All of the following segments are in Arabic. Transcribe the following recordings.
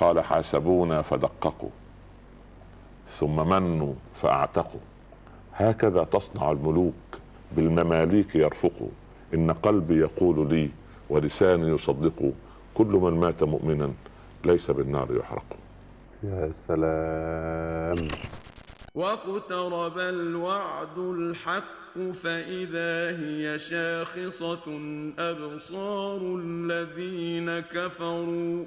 قال حاسبونا فدققوا ثم منوا فأعتقوا. هكذا تصنع الملوك بالمماليك يرفقوا. إن قلبي يقول لي ولساني يصدق كل من مات مؤمنا ليس بالنار يحرق. يا سلام. واقترب الوعد الحق فإذا هي شاخصة أبصار الذين كفروا.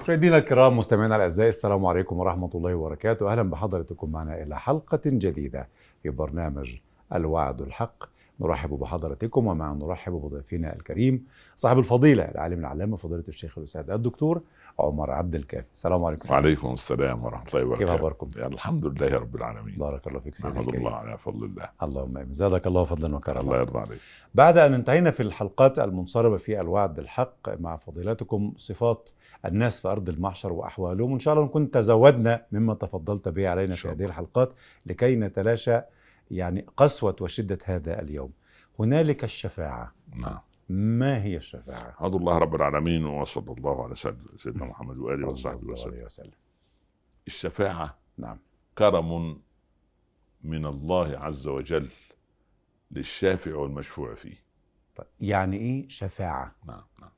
مشاهدينا الكرام مستمعينا الأعزاء السلام عليكم ورحمة الله وبركاته. أهلا بحضرتكم معنا إلى حلقة جديدة في برنامج الوعد الحق. نرحب بحضرتكم ومع نرحب بضيفنا الكريم صاحب الفضيلة العالم العلامة فضيلة الشيخ الأستاذ الدكتور عمر عبد الكافي. السلام عليكم. وعليكم السلام ورحمة الله كيف وبركاته أخباركم؟ يا الحمد لله رب العالمين. بارك الله فيك سيدي نحمد الله على فضل الله. اللهم آمين. زادك الله فضلا الله وكرما يرضى عليك. بعد أن انتهينا في الحلقات المنصرمة في الوعد الحق مع فضيلتكم صفات الناس في أرض المحشر وأحوالهم. وإن شاء الله نكون تزودنا مما تفضلت به علينا في هذه. الحلقات لكي نتلاشى يعني قسوة وشدة هذا اليوم. هنالك الشفاعة. نعم. ما هي الشفاعة؟ حمد الله رب العالمين وصلى الله على سيد- سيدنا محمد وآله صلى وصحبه وسلم. وسلم. الشفاعة نعم. كرم من الله عز وجل للشافع والمشفوع فيه. طيب يعني إيه شفاعة؟ نعم نعم.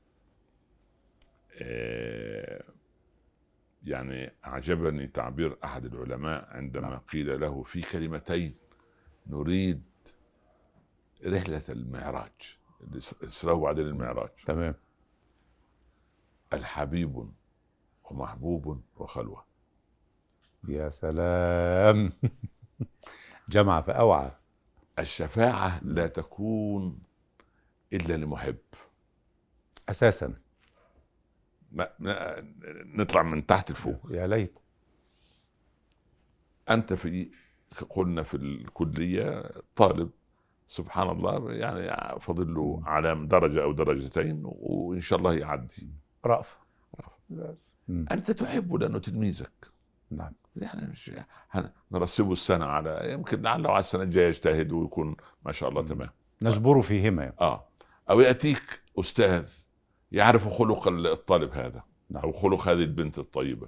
يعني أعجبني تعبير أحد العلماء عندما نعم. قيل له في كلمتين نريد رحلة المعراج الإسراء وبعدين المعراج. تمام. الحبيب ومحبوب وخلوة. يا سلام. جمع فاوعى الشفاعة لا تكون إلا لمحب. ما- نطلع من تحت لفوق يا ليت. أنت في قلنا في الكلية طالب سبحان الله يعني فاضل له على درجة أو درجتين وإن شاء الله يعدي. رأف. مم. أنت تحبه لأنه تلميذك. نعم. يعني مش نرسبه السنة على يمكن لعله على السنة الجاية يجتهد ويكون ما شاء الله. تمام. نجبر فيهما. آه. أو يأتيك أستاذ يعرف خلق الطالب هذا نعم. أو خلق هذه البنت الطيبة.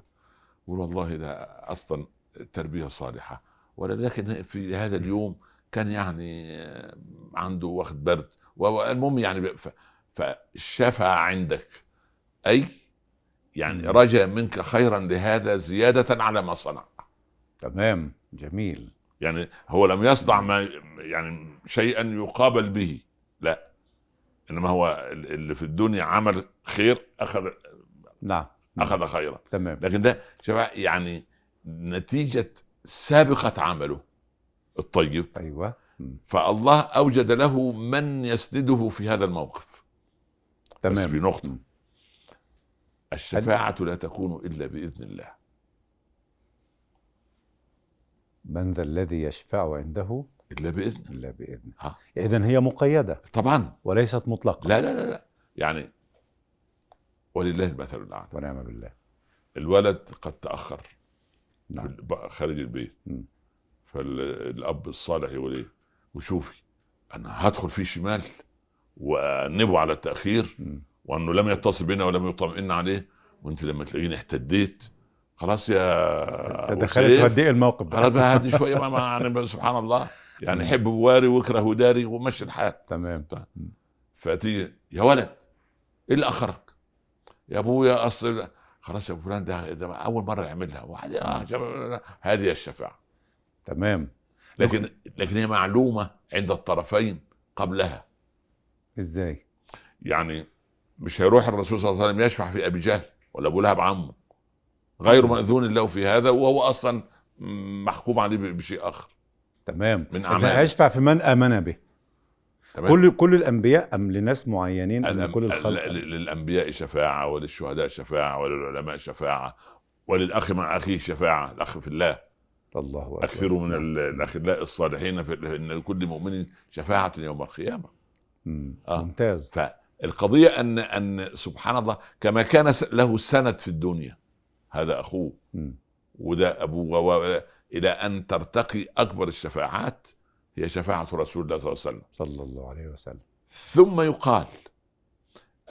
يقول والله ده أصلا تربيه صالحة. ولكن في هذا اليوم كان يعني عنده واخد برد. والمهم يعني فشفع عندك. أي؟ يعني. رجا منك خيرا لهذا زيادة على ما صنع. تمام. جميل. يعني هو لم يصنع ما يعني شيئا يقابل به. لا. إنما هو اللي في الدنيا عمل خير اخذ نعم. أخذ خيرا. تمام. لكن ده شباب يعني نتيجة سابقة عمله الطيب. أيوه. فالله أوجد له من يسنده في هذا الموقف. بس تمام. في نقطة. الشفاعة لا تكون إلا بإذن الله. من ذا الذي يشفع عنده إلا باذن إلا بإذنه. ها. اذا هي مقيدة. طبعا. وليست مطلقة. لا لا لا لا. يعني ولله المثل الأعلى. ونعم بالله. الولد قد تأخر نعم. خارج البيت. مم. فالأب الصالح يقول إيه؟ وشوفي أنا هدخل فيه شمال وأنبه على التأخير مم. وأنه لم يتصل بنا ولم يطمئن عليه. وأنت لما تلاقيني احتديت خلاص يا سيف، توديق الموقف خلاص بقى. هدي شوية ما ما- يعني سبحان الله. يعني. حب بواري واكره داري ومشي الحال. تمام فتيجي يا ولد إيه اللي أخرك؟ يا أبويا أصل خلاص يا فلان ده, ده أول مرة يعملها. وبعدين آه هذه الشفاعة. تمام. لكن لكن هي معلومة عند الطرفين قبلها. إزاي؟ يعني مش هيروح الرسول صلى الله عليه وسلم يشفع في أبي جهل ولا أبو لهب عمه؟ غير مأذون له في هذا وهو أصلا محكوم عليه بشيء آخر. تمام. من إذا أعماله. هيشفع في من آمن به. تمام. كل كل الأنبياء أم لناس معينين أم الأم- لكل ال- الخلق؟ ال- للأنبياء شفاعة وللشهداء شفاعة وللعلماء شفاعة وللأخ مع أخيه شفاعة الأخ في الله. الله اكثروا من ال- الأخلاء الصالحين في إن لكل مؤمن شفاعة يوم القيامة. مم. آه. ممتاز. فالقضية أن أن سبحان الله كما كان س- له سند في الدنيا. هذا أخوه. مم. وده أبوه و- إلى أن ترتقي أكبر الشفاعات هي شفاعة رسول الله صلى الله عليه وسلم. صلى الله عليه وسلم. ثم يقال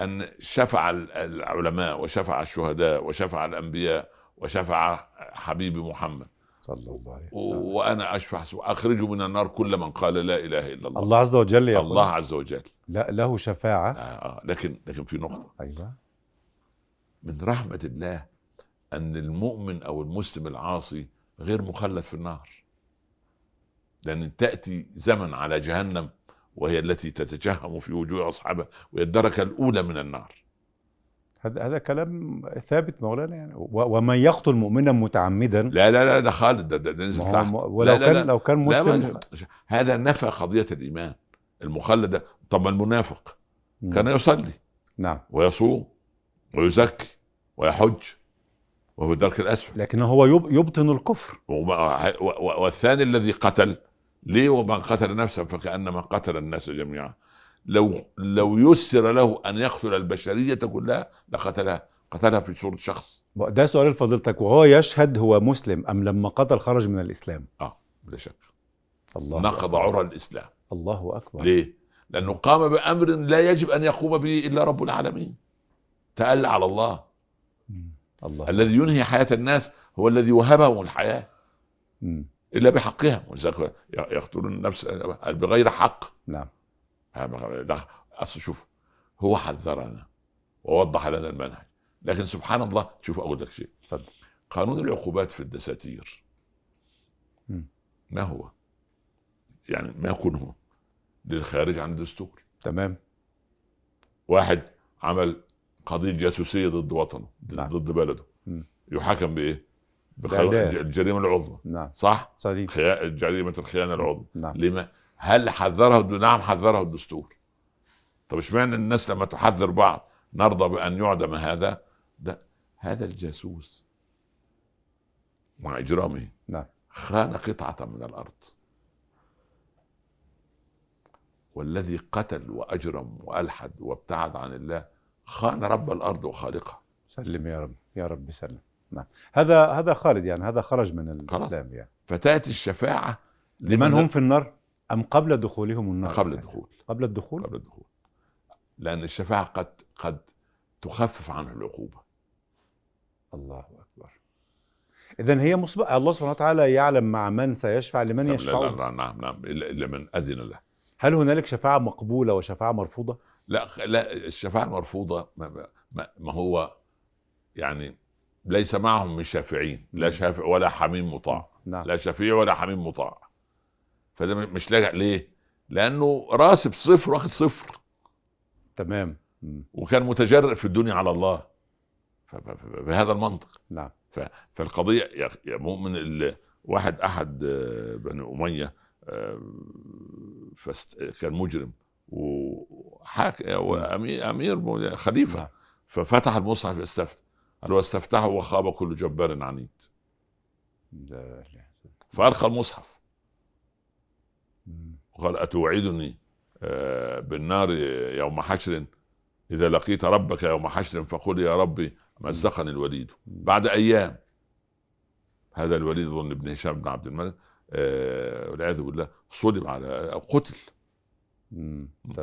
أن شفع العلماء وشفع الشهداء وشفع الأنبياء وشفع حبيبي محمد. صلى الله عليه وسلم. وأنا أشفع أخرج من النار كل من قال لا إله إلا الله. الله عز وجل يقول. الله عز وجل. لا له شفاعة. آه آه. لكن لكن في نقطة. أيوة. من رحمة الله أن المؤمن أو المسلم العاصي غير مخلد في النار لأن تأتي زمن على جهنم وهي التي تتجهم في وجوه أصحابها وهي الدركة الأولى من النار. هذا هذا كلام ثابت مولانا يعني. ومن يقتل مؤمنا متعمدا. لا لا لا ده خالد ده, ده, ده نزل تحت. ولو لا لا كان لا. لو كان مسلم هذا نفى قضية الإيمان المخلد ده طب المنافق. كان يصلي نعم. ويصوم ويزكي ويحج. وهو في الدرك الأسفل لكن هو يب- يبطن الكفر. والثاني الذي قتل ليه ومن قتل نفسا فكأنما قتل الناس جميعا. لو لو يسر له أن يقتل البشرية كلها لقتلها قتلها في صورة شخص. ده سؤال لفضيلتك وهو يشهد هو مسلم أم لما قتل خرج من الإسلام؟ آه بلا شك. الله نقض. عرى الإسلام. الله أكبر. ليه؟ لأنه قام بأمر لا يجب أن يقوم به إلا رب العالمين. تألى على الله. الله. الذي ينهي حياة الناس هو الذي وهبهم الحياة. مم. إلا بحقها ولذلك يقتلون النفس بغير حق. نعم. أصل شوف هو حذرنا ووضح لنا المنهج. لكن سبحان الله شوف أقول لك شيء. اتفضل قانون العقوبات في الدساتير. ما هو؟ يعني ما يكون هو؟ للخارج عن الدستور. تمام. واحد عمل قضية جاسوسية ضد وطنه نعم. ضد بلده. يحاكم بإيه؟ بقانون بإعدام. الج- الجريمة العظمى نعم صح؟ صحيح خيا- جريمة الخيانة العظمى نعم لما؟ هل حذره نعم حذره الدستور طب اشمعنى الناس لما تحذر بعض نرضى بأن يعدم هذا ده هذا الجاسوس مع إجرامه نعم خان قطعة من الأرض والذي قتل وأجرم وألحد وابتعد عن الله خان رب الأرض وخالقها. سلم يا رب يا رب سلم نعم. هذا هذا خالد يعني هذا خرج من. الإسلام يعني. فتاتي الشفاعة لمن هم في النار أم قبل دخولهم النار قبل؟ الدخول قبل الدخول؟ قبل الدخول. لأن الشفاعة قد قد تخفف عنه العقوبة. الله أكبر. اذا هي مسبق الله سبحانه وتعالى يعلم مع من سيشفع لمن يشفعون لا نعم نعم إلا إلا من أذن له. هل هنالك شفاعة مقبولة وشفاعة مرفوضة؟ لا لا الشفاعة المرفوضة ما, ما, ما هو يعني ليس معهم من شافعين لا شافع ولا حميم مطاع. نعم. لا شفيع ولا حميم مطاع. فده مش لاجع ليه؟ لأنه راسب صفر واخد صفر. تمام. وكان متجرئ في الدنيا على الله. بهذا المنطق. نعم. ف- فالقضية يا مؤمن واحد أحد آه، بني أمية آه، كان مجرم. وحاك وأمير أمير خليفة. نعم. ففتح المصحف يستفتح قال واستفتحه وخاب كل جبار عنيد. فألقى المصحف. وقال أتوعدني آه، بالنار يوم حشر؟ إذا لقيت ربك يوم حشر فقل يا ربي مزقني الوليد. بعد أيام. هذا الوليد ظن ابن هشام بن عبد الملك آه، والعياذ بالله صلب على أو قتل.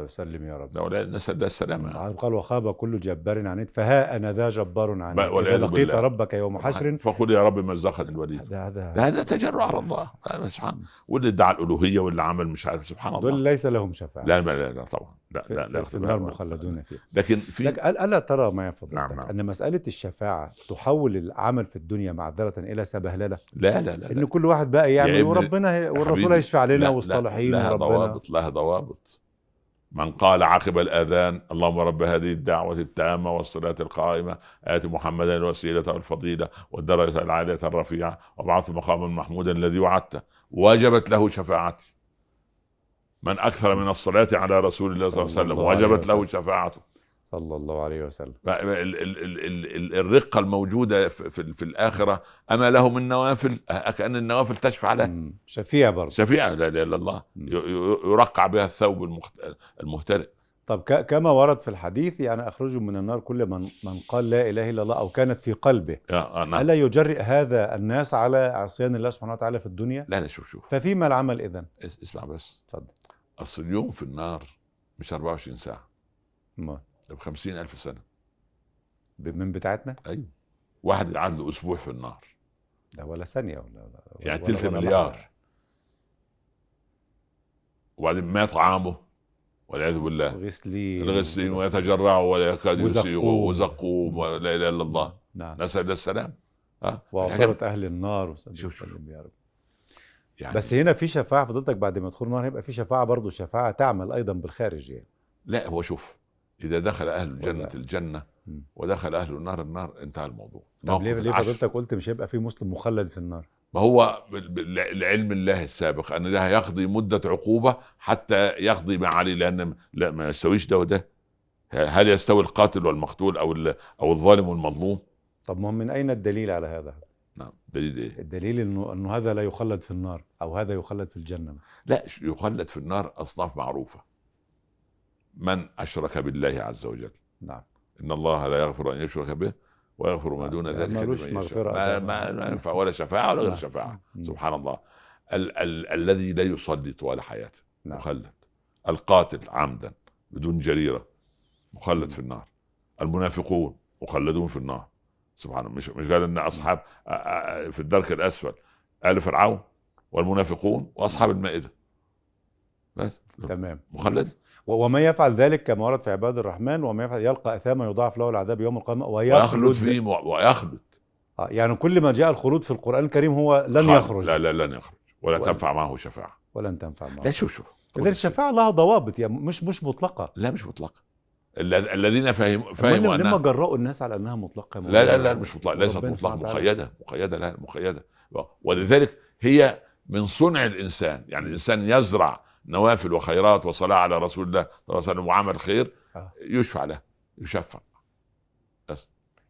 سلم يا رب. ده ولا نسأل السلامة. يعني. قال وخاب كل جبار عنيد فها أنا ذا جبار عنيد. إذا لقيت. ربك يوم حشر فقل يا رب مزقني الوليد. هذا هذا ده هذا تجرع على الله. سبحان واللي ادعى الألوهية واللي عمل مش عارف سبحان الله. دول ليس لهم شفاعة. لا لا لا, لا طبعا. لا في, لا لا في, النار مخلدون فيه. لكن في لك الا ترى ما يفضل نعم، نعم. أن مسألة الشفاعة تحول العمل في الدنيا معذرة إلى سبهللة؟ لا لا لا, إن لا. كل واحد بقى يعمل ابني- وربنا هي يا والرسول هيشفع لنا والصالحين لها ضوابط لها ضوابط. من قال عقب الأذان اللهم رب هذه الدعوة التامة والصلاة القائمة آت محمدا الوسيلة والفضيلة والدرجة العالية الرفيعة وابعث مقاما محمودا الذي وعدته. وجبت له شفاعتي. من أكثر من الصلاة على رسول الله صلى الله عليه وسلم وجبت له. شفاعته. صلى الله عليه وسلم. ال- ال- ال- ال- ال- الرقة الموجودة في, في, الآخرة أما له من نوافل كان النوافل تشفع له. مم. شفيع برضه. شفيعة لا إله إلا الله. يرقع بها الثوب المهترئ طب كما ورد في الحديث يعني اخرجوا من النار كل من من قال لا إله إلا الله أو كانت في قلبه. أنا ألا يجرئ هذا الناس على عصيان الله سبحانه وتعالى في الدنيا؟ لا لا شوف شوف. ففيما العمل اذا اس- اسمع بس. اتفضل. أصل اليوم في النار مش 24 ساعة. ما- ب 50 ألف سنة. ب- من بتاعتنا؟ أيوه. واحد قعد له أسبوع في النار. ده ولا ثانية ولا ولا يعني ولا مليار. وبعدين ما طعامه والعياذ بالله. غسلين الغسلين ويتجرعوا ولا يكاد. يسيغوا وزقوم ولا إله إلا الله. نعم. نسأل الله السلام ها؟ وعصارة أهل النار. شوف- شوف. يا رب. يعني. بس هنا في شفاعة فضلتك بعد ما يدخلوا النار هيبقى في شفاعة برضه شفاعة تعمل أيضا بالخارج يعني. لا هو شوف إذا دخل أهل الجنة الجنه. ودخل أهل النار النار انتهى الموضوع. طب ليه ليه. فضلتك قلت مش هيبقى في مسلم مخلد في النار؟ ما هو العلم الله السابق أن ده هيقضي مدة عقوبة حتى يقضي ما عليه لأن لا ما يستويش ده وده. هل يستوي القاتل والمقتول أو أو الظالم والمظلوم؟ طب ما من أين الدليل على هذا؟ نعم دليل إيه؟ الدليل انه إنه هذا لا يخلد في النار أو هذا يخلد في الجنة. لا يخلد في النار أصناف معروفة. من أشرك بالله عز وجل. نعم. إن الله لا يغفر أن يشرك به ويغفر ما دون يعني ذلك لمن. مغفرة ما. ما, ما ينفع ولا شفاعة ولا غير نعم. شفاعة. مم. سبحان الله. ال- ال- الذي لا يصلي طوال حياته. نعم. مخلد. القاتل عمدا بدون جريرة. مخلد. في النار. المنافقون مخلدون في النار. سبحان الله مش مش قال إن أصحاب في الدرك الأسفل آل فرعون والمنافقون وأصحاب المائدة. بس. تمام. مخلد. و- وما يفعل ذلك كما ورد في عباد الرحمن وما يفعل يلقى أثاما يضاعف له العذاب يوم القيامة ويخلد. فيه ويخلد. آه يعني كل ما جاء الخلود في القرآن الكريم هو لن. يخرج. لا لا لن يخرج. ولا ولا- تنفع معه شفاعة. ولن تنفع معه. لا شوف شوف. اذا الشفاعة لها ضوابط يعني مش مش مطلقة. لا مش مطلقة. الذين فهم فهموا لما أنها جرأوا الناس على أنها مطلقة لا لا؟ لا مش مطلق ليست مطلقة. مقيدة مقيدة لا مقيدة ولذلك هي من صنع الإنسان يعني الإنسان يزرع نوافل وخيرات وصلاة على رسول الله صلى الله عليه وسلم وعمل خير آه. يشفع له يشفع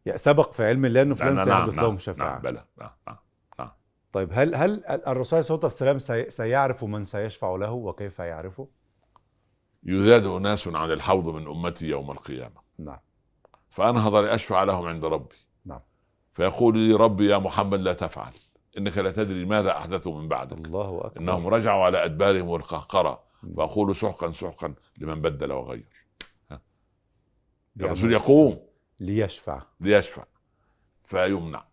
يعني سبق في علم الله أنه فلان نعم، سيحدث نعم، لهم نعم، شفاعة بلى نعم نعم طيب هل هل الرسول صلى الله عليه وسلم سي- سيعرف من سيشفع له وكيف يعرفه؟ يزاد أناس عن الحوض من أمتي يوم القيامة. نعم. فأنهض لأشفع لهم عند ربي. نعم. فيقول لي ربي يا محمد لا تفعل. إنك لا تدري ماذا احدثوا من بعدك. الله أكبر. إنهم رجعوا على أدبارهم والقهقرة. مم. فأقول سحقا سحقا لمن بدل وغير. يعني الرسول يقوم. ليشفع. ليشفع. فيمنع.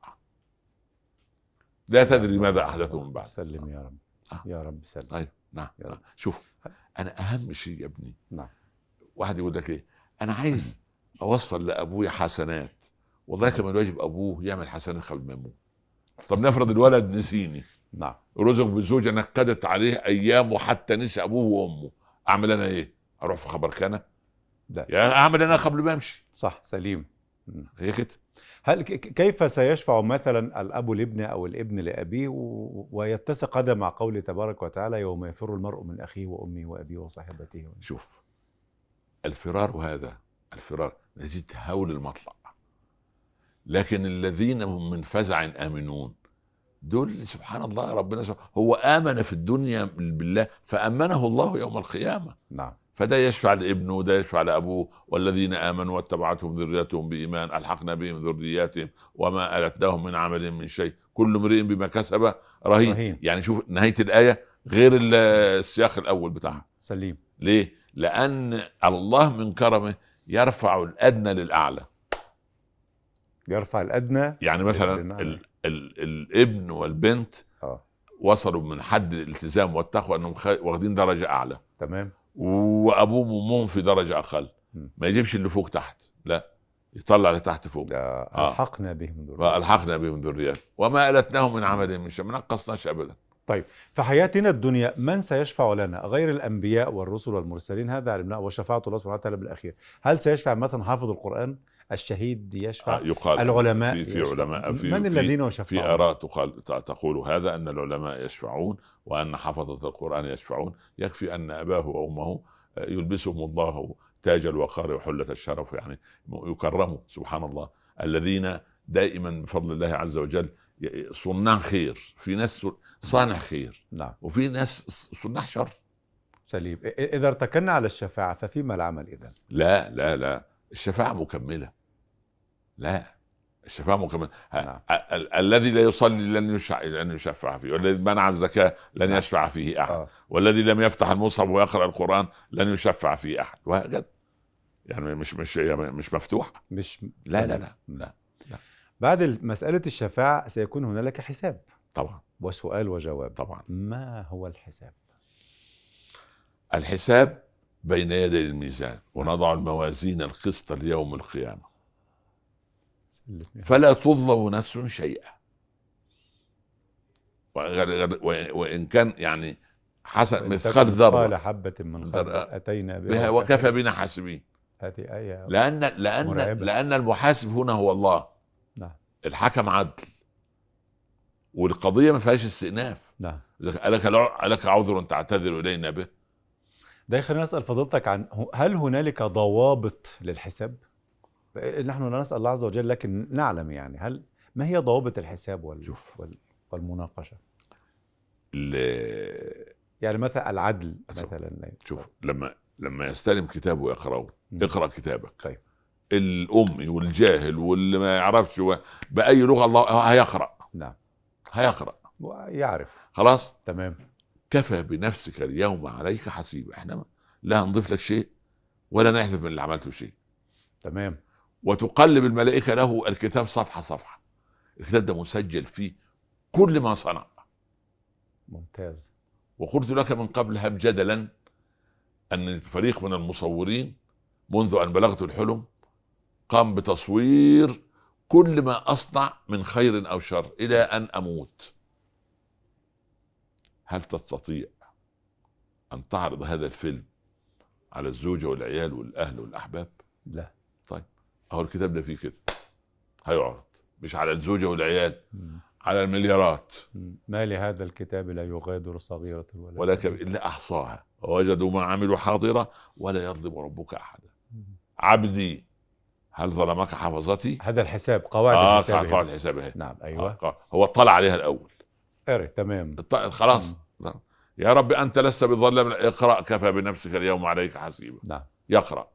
لا تدري ماذا احدثوا من بعد. سلم يا رب. يا رب سلم. أيوه نعم, نعم. شوف أنا أهم شيء يا ابني نعم. واحد يقول لك إيه؟ أنا عايز أوصل لابويا حسنات. والله كمان واجب أبوه يعمل حسنات قبل ما يموت. طب نفرض الولد نسيني. نعم. رزق بزوجة نكدت عليه أيام وحتى نسي أبوه وأمه. أعمل أنا إيه؟ أروح في خبر كان؟ ده. يا أعمل أنا قبل ما أمشي. صح سليم. هي كده هل كيف سيشفع مثلا الأب لابنه أو الابن لأبيه ويتسق هذا مع قوله تبارك وتعالى يوم يفر المرء من أخيه وأمه وأبيه وصاحبته شوف الفرار هذا الفرار نتيجة هول المطلع. لكن الذين هم من فزع آمنون دول سبحان الله ربنا سبحانه هو آمن في الدنيا بالله فأمنه الله يوم القيامة. نعم. فده يشفع لابنه وده يشفع لأبوه والذين آمنوا واتبعتهم ذريتهم بإيمان ألحقنا بهم ذرياتهم وما ألتناهم من عمل من شيء كل امرئ بما كسب رهين. رهين. يعني شوف نهاية الآية غير ال- السياق الأول بتاعها سليم ليه؟ لأن الله من كرمه يرفع الأدنى للأعلى يرفع الأدنى يعني مثلا للأعلى. ال ال الابن والبنت آه وصلوا من حد الالتزام والتقوى أنهم واخدين درجة أعلى تمام وابوهم وامهم في درجة أقل. ما يجيبش اللي فوق تحت. لا يطلع لتحت فوق. آه. ألحقنا بهم دول والحقنا بهم ذريات وما ألتناهم من عمل من شيء ما نقصناش ابدا. في حياتنا الدنيا من سيشفع لنا؟ غير الأنبياء والرسل والمرسلين هذا علمناه وشفاعة الله سبحانه وتعالى بالأخير. هل سيشفع مثلا حافظ القرآن؟ الشهيد يشفع. آه، يقال العلماء في في يشفع. علماء في من في الذين في يشفعون آراء تقال تقول هذا أن العلماء يشفعون وأن حفظة القرآن يشفعون. يكفي أن أباه وأمه يلبسهم الله تاج الوقار وحلة الشرف يعني يكرموا سبحان الله. الذين دائما بفضل الله عز وجل صناع خير. في ناس صانع خير. نعم. وفي ناس صناع شر. سليم. إذا ارتكلنا على الشفاعة ففيما العمل اذا لا لا لا. الشفاعة مكملة. لا. الشفاعة مكملة نعم. ال- ال- الذي لا يصلي لن يشع... لن يشفع فيه والذي منع الزكاة لن نعم. يشفع فيه أحد. آه. والذي لم يفتح المصحف ويقرأ القرآن لن يشفع فيه أحد. وهكذا. يعني مش مش مش مفتوحة. مش لا لا لا, لا. بعد ال- مسألة الشفاعة سيكون هنالك حساب. طبعا. وسؤال وجواب. طبعا. ما هو الحساب؟ الحساب بين يدي الميزان ونضع الموازين القسط ليوم القيامة. فلا تظلم نفس شيئا. وإن كان يعني حسن مثقال تكن ذرة مثقال حبة من. خردل أتينا بها وكفى بنا. حاسبين. هذه آية لأن لأن مرعبة. لأن المحاسب هنا هو الله. نعم. الحكم عدل. والقضية ما فيهاش استئناف. نعم. الع- ألك عذر تعتذر إلينا به. ده يخلينا نسأل فضيلتك عن هل هنالك ضوابط للحساب؟ نحن لا نسأل الله عز وجل لكن نعلم يعني هل ما هي ضوابط الحساب وال... شوف. وال... والمناقشة؟ ال- يعني مثلا العدل. مثلا. شوف لما لما يستلم كتابه ويقرأه مم. اقرأ كتابك. طيب. الأمي والجاهل واللي ما يعرفش بأي لغة الله هيقرأ. نعم. هيقرأ. ويعرف. خلاص؟ تمام. كفى بنفسك اليوم عليك حسيبا إحنا لا هنضيف لك شيء ولا نحذف من اللي عملته شيء. تمام. وتقلب الملائكة له الكتاب صفحة صفحة. الكتاب ده مسجل فيه كل ما صنع. ممتاز. وقلت لك من قبل هب جدلا أن فريق من المصورين منذ أن بلغت الحلم قام بتصوير كل ما أصنع من خير أو شر إلى أن أموت. هل تستطيع أن تعرض هذا الفيلم على الزوجة والعيال والأهل والأحباب؟ لا. أهو الكتاب ده فيه كده هيعرض مش على الزوجة والعيال مم. على المليارات مم. ما لهذا الكتاب لا يغادر صغيرة ولا ولا كبيرة. كبير إلا أحصاها ووجدوا ما عملوا حاضرة ولا يظلم ربك أحدا مم. عبدي هل ظلمك حفظتي؟ هذا الحساب قواعد آه الحساب هنا. الحساب اهي نعم آه، أيوه قاعد. هو اطلع عليها الأول قري تمام خلاص يا رب أنت لست بظلم اقرأ كفى بنفسك اليوم عليك حسيبا نعم يقرأ.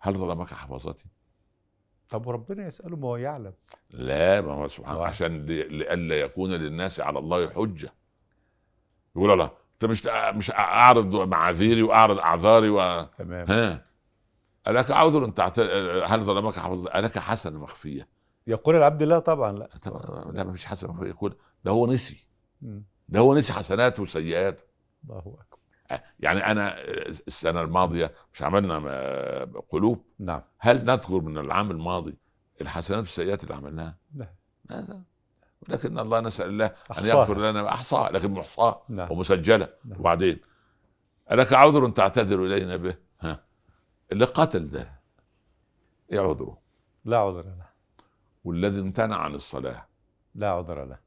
هل ظلمك حفظتي؟ طب وربنا يسأله ما هو يعلم. لا ما هو سبحان الله. عشان لئلا يكون للناس على الله حجة. يقول لا أنت مش مش أعرض معاذيري وأعرض أعذاري و... تمام. ها؟ ألك عذر تعت... هل ظلمك حفظ ألك حسنة مخفية؟ يقول العبد لا طبعا لا. طب- لا ما فيش حسنة مخفية. يقول ده هو نسي. ده هو نسي حسناته وسيئاته. الله أكبر. يعني أنا السنة الماضية مش عملنا م- قلوب نعم هل نذكر من العام الماضي الحسنات والسيئات اللي عملناها؟ لا ماذا؟ ولكن الله نسأل الله أن أحصاها. يغفر لنا أحصاها لكن محصاة نعم ومسجلة نعم. وبعدين ألك عذر تعتذر إلينا به؟ ها اللي قتل ده إيه عذره؟ لا عذر له والذي امتنع عن الصلاة لا عذر له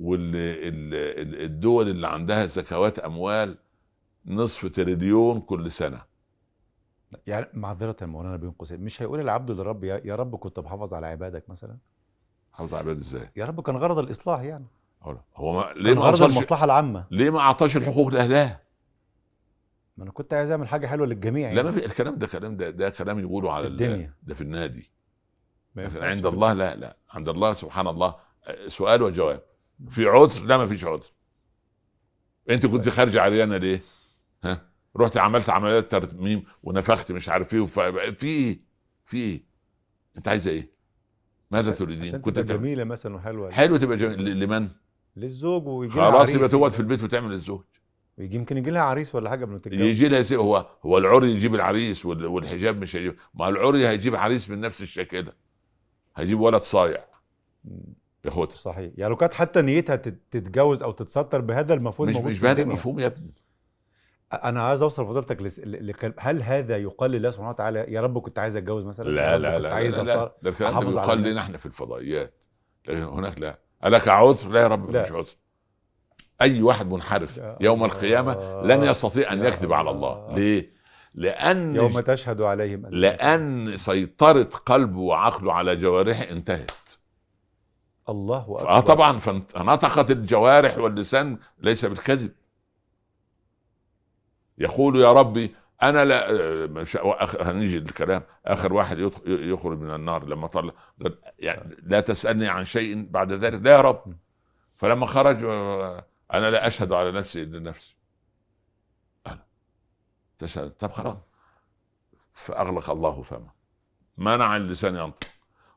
والدول اللي عندها زكوات أموال نصف تريليون كل سنة. يعني معذرة يا مولانا بين قوسين مش هيقول العبد للرب يا يا رب كنت بحافظ على عبادك مثلا؟ حافظ على العباد إزاي؟ يا رب كان غرض الإصلاح يعني. هو ما ليه ما غرض وصلش المصلحة العامة. ليه ما أعطاش الحقوق لأهلها؟ ما أنا كنت عايز أعمل حاجة حلوة للجميع لا يعني. ما في الكلام ده كلام ده ده كلام يقولوا على الدنيا. ده في النادي. عند. الله لا لا. عند الله سبحان الله. سؤال وجواب. في عذر؟ لا ما فيش عذر. أنت كنت خارجه عريانه ليه؟ رحت عملت عمليات ترميم ونفخت مش عارف إيه وف... في إيه؟ في إيه؟ انت عايزه إيه؟ ماذا تريدين؟ كنت تبقى جميلة مثلا وحلوة حلو تبقى جميل لمن؟ للزوج ويجي لها خلاص يبقى تقعد في البيت وتعمل الزوج ويجي يمكن يجي لها عريس ولا قبل ما تتجوز يجي لها هو هو العري يجيب العريس وال- والحجاب مش هيجيب ما العري هيجيب عريس من نفس الشكل هيجيب ولد صايع. ياخدها صحيح يعني لو كانت حتى نيتها تت- تتجوز أو تتستر بهذا المفهوم مش مش بهذا. المفهوم يا ابني أنا عايز أوصل فضيلتك لس... ل... ل... هل هذا يقال لله سبحانه وتعالى يا رب كنت عايز أتجوز مثلا لا لا لا عايز لا, لا, لا ده الكلام الناس. لنا إحنا في الفضائيات لكن هناك لا ألك عذر؟ لا يا رب لا. مش عذر أي واحد منحرف يوم الله. القيامة لن يستطيع يا يكذب على الله. ليه؟ لأن يوم تشهد عليهم. لأن سيطرة قلبه وعقله على جوارحه انتهت الله أكبر آه طبعا فنطقت الجوارح واللسان ليس بالكذب يقول يا ربي أنا لا مش هنيجي للكلام. آخر واحد يخرج من النار لما طلع. يعني لا تسألني عن شيء بعد ذلك. لا يا رب. فلما خرج أنا لا أشهد على نفسي إلا نفسي. أنا تشهد طب خلاص. فأغلق الله فمه. منع اللسان ينطق.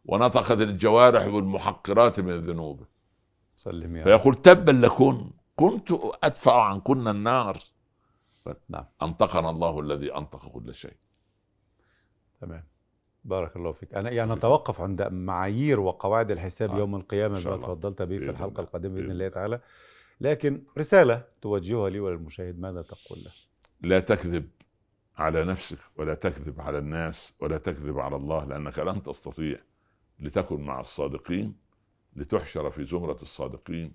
ونطقت الجوارح بالمحقرات من الذنوب. سلم يا. فيقول تبا لكن كنت أدفع عنكن النار. نعم. أنطقنا الله الذي أنطق كل شيء. تمام. بارك الله فيك. أنا يعني نتوقف عند معايير وقواعد الحساب آه. يوم القيامة بما. تفضلت به في الحلقة. القادمة بإذن الله. تعالى. لكن رسالة توجهها لي وللمشاهد ماذا تقول له؟ لا تكذب على نفسك ولا تكذب على الناس ولا تكذب على الله لأنك لن تستطيع لتكن مع الصادقين لتحشر في زمرة الصادقين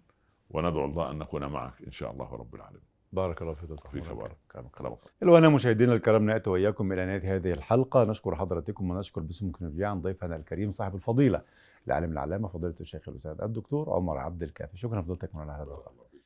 وندعو الله أن نكون معك إن شاء الله رب العالمين. بارك الله فيك فيك بارك. كلامك الوانا مشاهدينا الكرام نأتي وإياكم إلى نهاية هذه الحلقة. نشكر حضراتكم ونشكر باسمكم جميعا ضيفنا الكريم صاحب الفضيلة العالم العلامه فضيلة الشيخ الأستاذ الدكتور عمر عبد الكافي. شكرا فضيلتك على هذا اللقاء